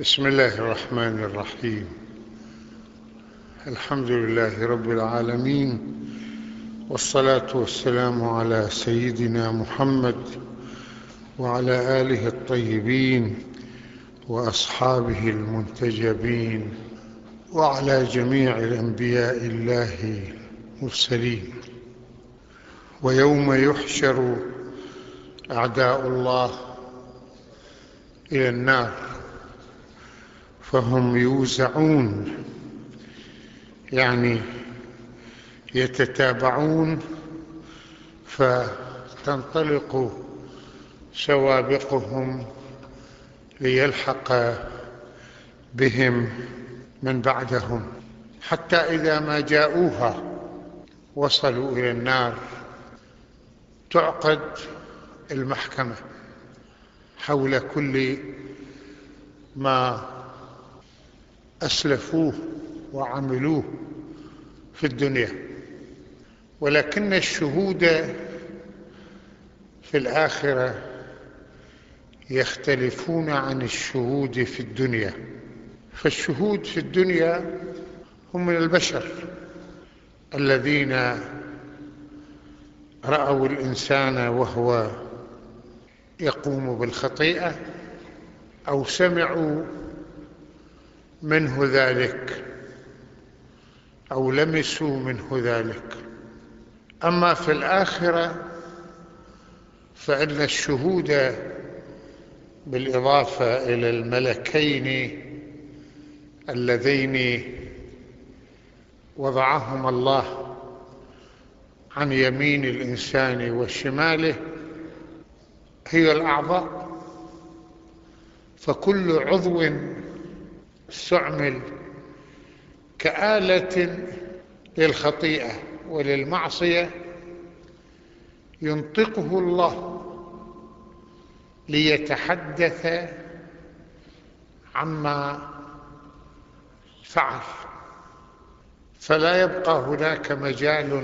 بسم الله الرحمن الرحيم. الحمد لله رب العالمين والصلاة والسلام على سيدنا محمد وعلى آله الطيبين وأصحابه المنتجبين وعلى جميع الأنبياء الله المرسلين. ويوم يحشر أعداء الله إلى النار. فهم يوزعون يعني يتتابعون فتنطلق سوابقهم ليلحق بهم من بعدهم حتى إذا ما جاءوها وصلوا إلى النار تعقد المحكمة حول كل ما أسلفوه وعملوه في الدنيا. ولكن الشهود في الآخرة يختلفون عن الشهود في الدنيا. فالشهود في الدنيا هم من البشر الذين رأوا الإنسان وهو يقوم بالخطيئة أو سمعوا منه ذلك أو لمسوا منه ذلك. أما في الآخرة فإن الشهود بالإضافة إلى الملكين اللذين وضعهما الله عن يمين الإنسان وشماله هي الأعضاء فكل عضو استعمل كآلة للخطيئة وللمعصية ينطقه الله ليتحدث عما فعل. فلا يبقى هناك مجال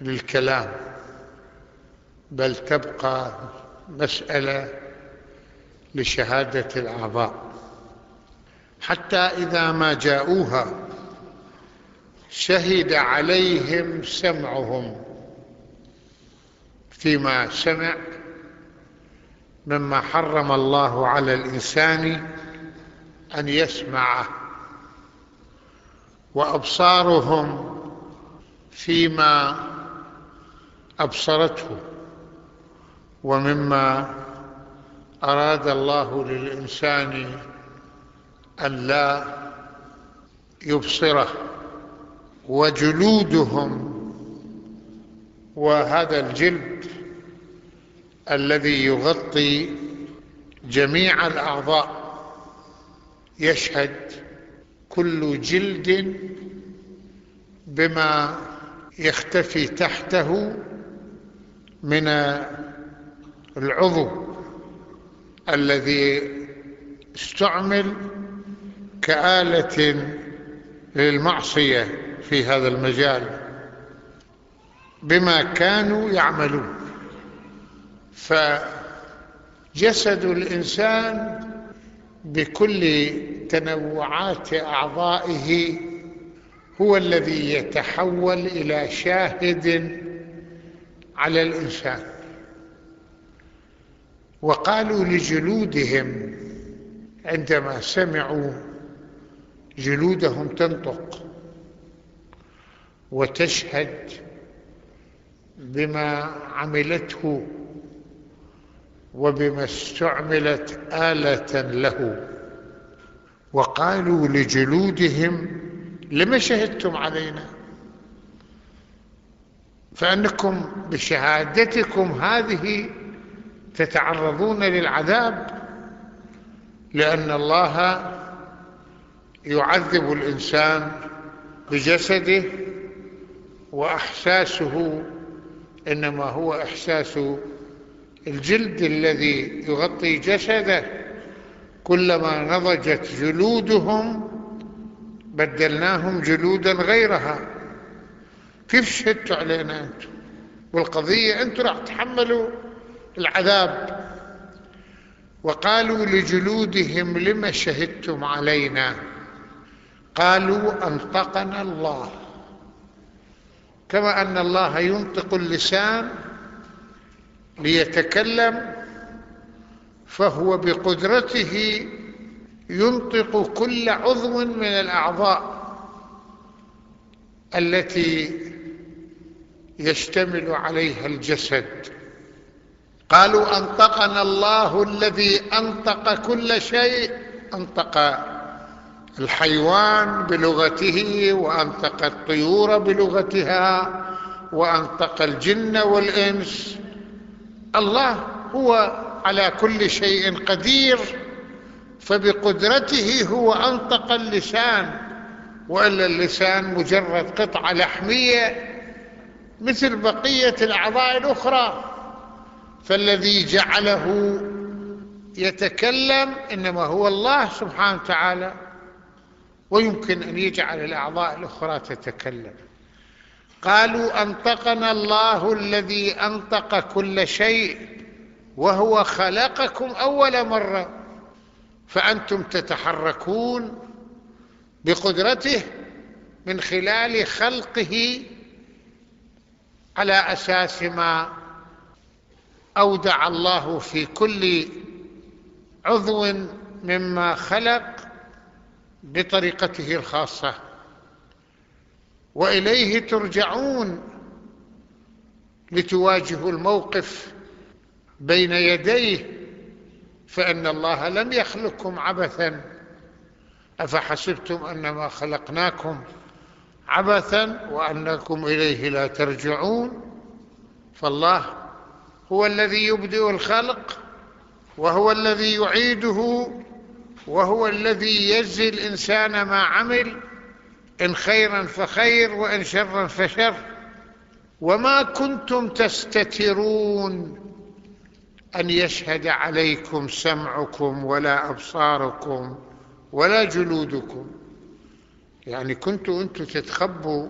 للكلام بل تبقى مسألة لشهادة الأعضاء حتى إذا ما جاءوها شهد عليهم سمعهم فيما سمع مما حرم الله على الإنسان أن يسمعه وأبصارهم فيما أبصرته ومما أراد الله للإنسان أن لا يبصره وجلودهم وهذا الجلد الذي يغطي جميع الأعضاء. يشهد كل جلد بما يختفي تحته من العضو الذي استعمل كآلة للمعصية في هذا المجال بما كانوا يعملون. فجسد الإنسان بكل تنوعات أعضائه هو الذي يتحول إلى شاهد على الإنسان. وقالوا لجلودهم عندما سمعوا جلودهم تنطق وتشهد بما عملته وبما استعملت آلة له. وقالوا لجلودهم لما شهدتم علينا؟ فأنكم بشهادتكم هذه تتعرضون للعذاب لأن الله يعذب الإنسان بجسده وأحساسه إنما هو إحساس الجلد الذي يغطي جسده. كلما نضجت جلودهم بدلناهم جلودا غيرها. كيف شهدتوا علينا أنتم؟ والقضية أنتم راح تحملوا العذاب. وقالوا لجلودهم لم شهدتم علينا؟ قالوا أنطقنا الله. كما أن الله ينطق اللسان ليتكلم فهو بقدرته ينطق كل عضو من الأعضاء التي يشتمل عليها الجسد. قالوا أنطقنا الله الذي أنطق كل شيء أنطق الحيوان بلغته وأنطق الطيور بلغتها وأنطق الجن والإنس. الله هو على كل شيء قدير فبقدرته هو أنطق اللسان وإلا اللسان مجرد قطعه لحمية مثل بقية الأعضاء الأخرى. فالذي جعله يتكلم إنما هو الله سبحانه وتعالى. ويمكن أن يجعل الأعضاء الأخرى تتكلم. قالوا أنطقنا الله الذي أنطق كل شيء وهو خلقكم أول مرة. فأنتم تتحركون بقدرته من خلال خلقه على أساس ما أودع الله في كل عضو مما خلق بطريقته الخاصة. وإليه ترجعون لتواجهوا الموقف بين يديه فإن الله لم يخلقكم عبثا. أفحسبتم أنما خلقناكم عبثا وأنكم إليه لا ترجعون؟ فالله هو الذي يبدئ الخلق وهو الذي يعيده وهو الذي يجزي الإنسان ما عمل إن خيرا فخير وإن شرا فشر. وما كنتم تستترون أن يشهد عليكم سمعكم ولا أبصاركم ولا جلودكم. يعني كنتوا أنتم تتخبوا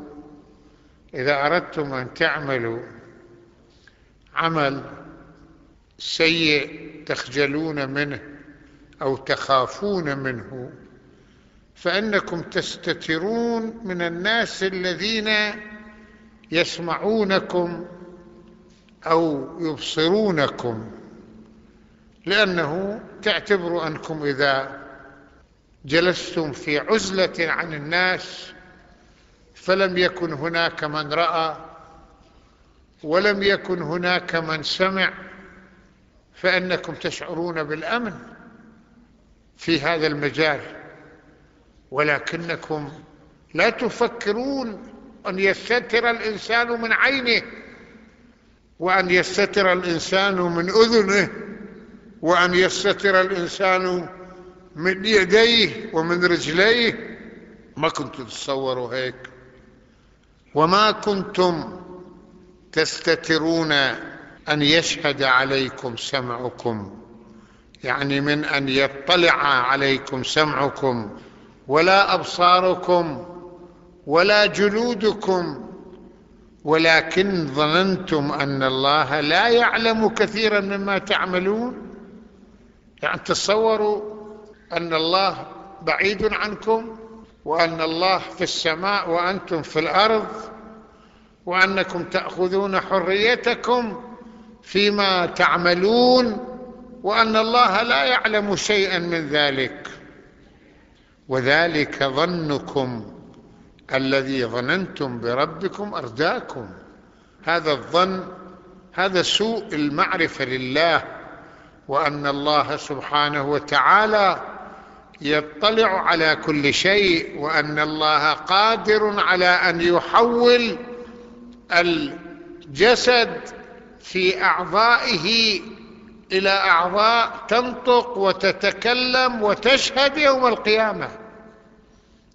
إذا أردتم أن تعملوا عمل سيء تخجلون منه. أو تخافون منه فأنكم تستترون من الناس الذين يسمعونكم أو يبصرونكم لأنه تعتبروا أنكم إذا جلستم في عزلة عن الناس فلم يكن هناك من رأى ولم يكن هناك من سمع فأنكم تشعرون بالأمن. في هذا المجال ولكنكم لا تفكرون أن يستتر الإنسان من عينه وأن يستتر الإنسان من أذنه وأن يستتر الإنسان من يديه ومن رجليه. ما كنتم تتصوروا هيك؟ وما كنتم تستترون أن يشهد عليكم سمعكم؟ يعني من أن يطلع عليكم سمعكم ولا أبصاركم ولا جلودكم ولكن ظننتم أن الله لا يعلم كثيرا مما تعملون؟ يعني تصوروا أن الله بعيد عنكم وأن الله في السماء وأنتم في الأرض وأنكم تأخذون حريتكم فيما تعملون وأن الله لا يعلم شيئا من ذلك. وذلك ظنكم الذي ظننتم بربكم أرداكم. هذا الظن هذا سوء المعرفة لله وأن الله سبحانه وتعالى يطلع على كل شيء وأن الله قادر على أن يحول الجسد في أعضائه إلى أعضاء تنطق وتتكلم وتشهد يوم القيامة.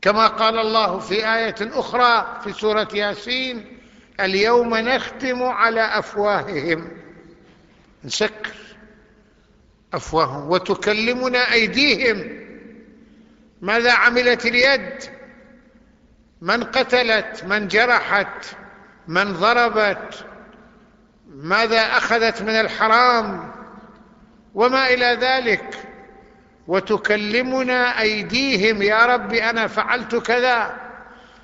كما قال الله في آية أخرى في سورة ياسين اليوم نختم على أفواههم. نسكر أفواههم وتكلمنا أيديهم. ماذا عملت اليد؟ من قتلت؟ من جرحت؟ من ضربت؟ ماذا أخذت من الحرام؟ وما إلى ذلك. وتكلمنا أيديهم يا رب أنا فعلت كذا.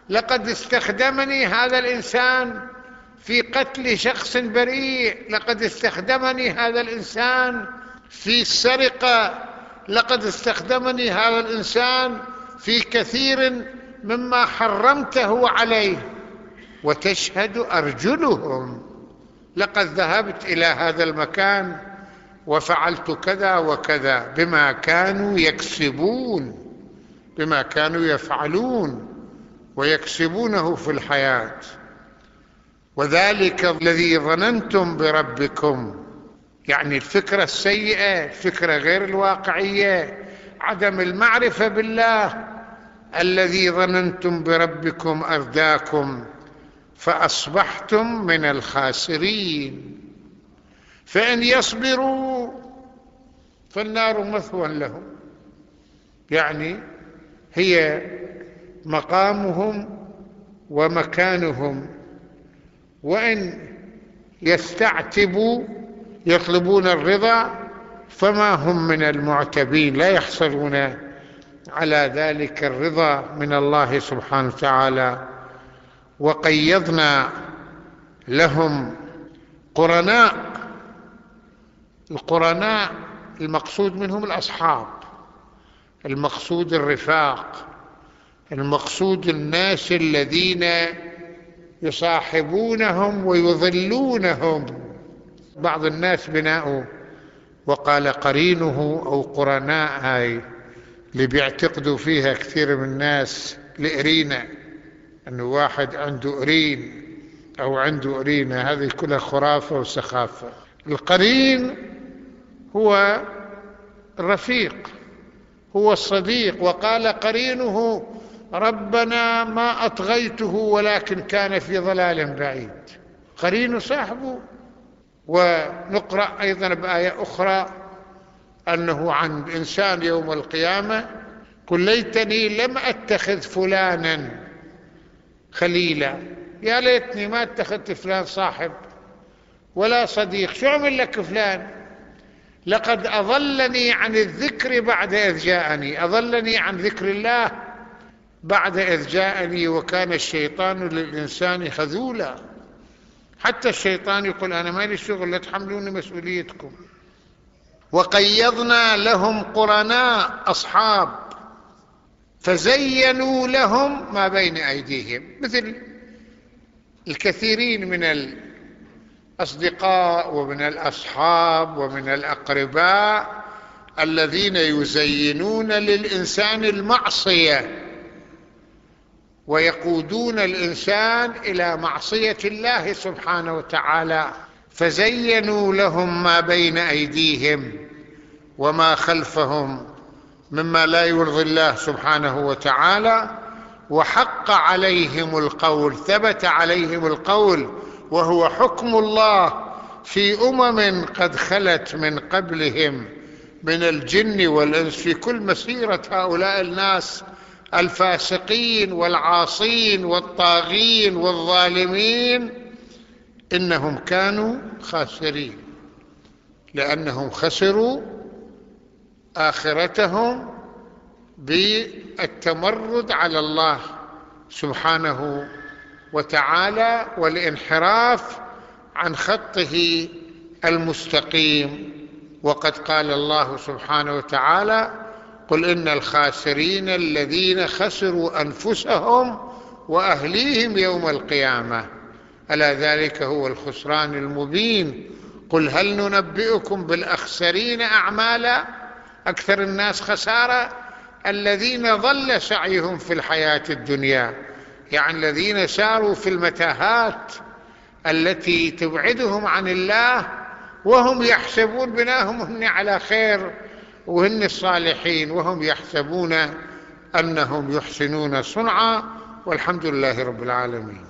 لقد استخدمني هذا الإنسان في قتل شخص بريء. لقد استخدمني هذا الإنسان في السرقة لقد استخدمني هذا الإنسان في كثير مما حرمته عليه. وتشهد أرجلهم. لقد ذهبت إلى هذا المكان. وفعلت كذا وكذا. بما كانوا يكسبون بما كانوا يفعلون ويكسبونه في الحياة. وذلك الذي ظننتم بربكم. يعني الفكرة السيئة الفكرة غير الواقعية. عدم المعرفة بالله. الذي ظننتم بربكم أرداكم فأصبحتم من الخاسرين. فإن يصبروا فالنار مثوى لهم. يعني هي مقامهم ومكانهم. وإن يستعتبوا يطلبون الرضا فما هم من المعتبين لا يحصلون على ذلك الرضا من الله سبحانه وتعالى. وقيضنا لهم قرناء القرناء المقصود منهم الأصحاب المقصود الرفاق المقصود الناس الذين يصاحبونهم ويظلونهم بعض الناس بناء وقال قرينه أو قرناء هاي اللي بيعتقدوا فيها كثير من الناس الإرينة أنه واحد عنده أرين أو عنده أرينة هذه كلها خرافة وسخافة. القرين هو الرفيق هو الصديق وقال قرينه ربنا ما أطغيته ولكن كان في ضلال بعيد. قرين صاحبه. ونقرأ أيضا بآية أخرى أنه عن إنسان يوم القيامة قل ليتني لم أتخذ فلانا خليلا. يا ليتني ما اتخذت فلان صاحب ولا صديق شو عمل لك فلان؟ لقد أضلني عن الذكر بعد إذ جاءني. أضلني عن ذكر الله بعد إذ جاءني وكان الشيطان للإنسان خذولا. حتى الشيطان يقول أنا مالي شغل لا تحملوني مسؤوليتكم. وقيضنا لهم قرناء أصحاب فزينوا لهم ما بين أيديهم. مثل الكثيرين من الأصدقاء ومن الأصحاب ومن الأقرباء الذين يزينون للإنسان المعصية ويقودون الإنسان إلى معصية الله سبحانه وتعالى فزينوا لهم ما بين أيديهم وما خلفهم مما لا يرضي الله سبحانه وتعالى وحق عليهم القول ثبت عليهم القول وهو حكم الله في أمم قد خلت من قبلهم من الجن والإنس. في كل مسيرة هؤلاء الناس الفاسقين والعاصين والطاغين والظالمين إنهم كانوا خاسرين لأنهم خسروا آخرتهم بالتمرد على الله سبحانه وتعالى والانحراف عن خطه المستقيم. وقد قال الله سبحانه وتعالى قل إن الخاسرين الذين خسروا أنفسهم وأهليهم يوم القيامة ألا ذلك هو الخسران المبين. قل هل ننبئكم بالأخسرين أعمالا؟ أكثر الناس خسارة. الذين ضل سعيهم في الحياة الدنيا. يعني الذين ساروا في المتاهات التي تبعدهم عن الله وهم يحسبون بناهم هن على خير وهن الصالحين وهم يحسبون أنهم يحسنون صنعا والحمد لله رب العالمين.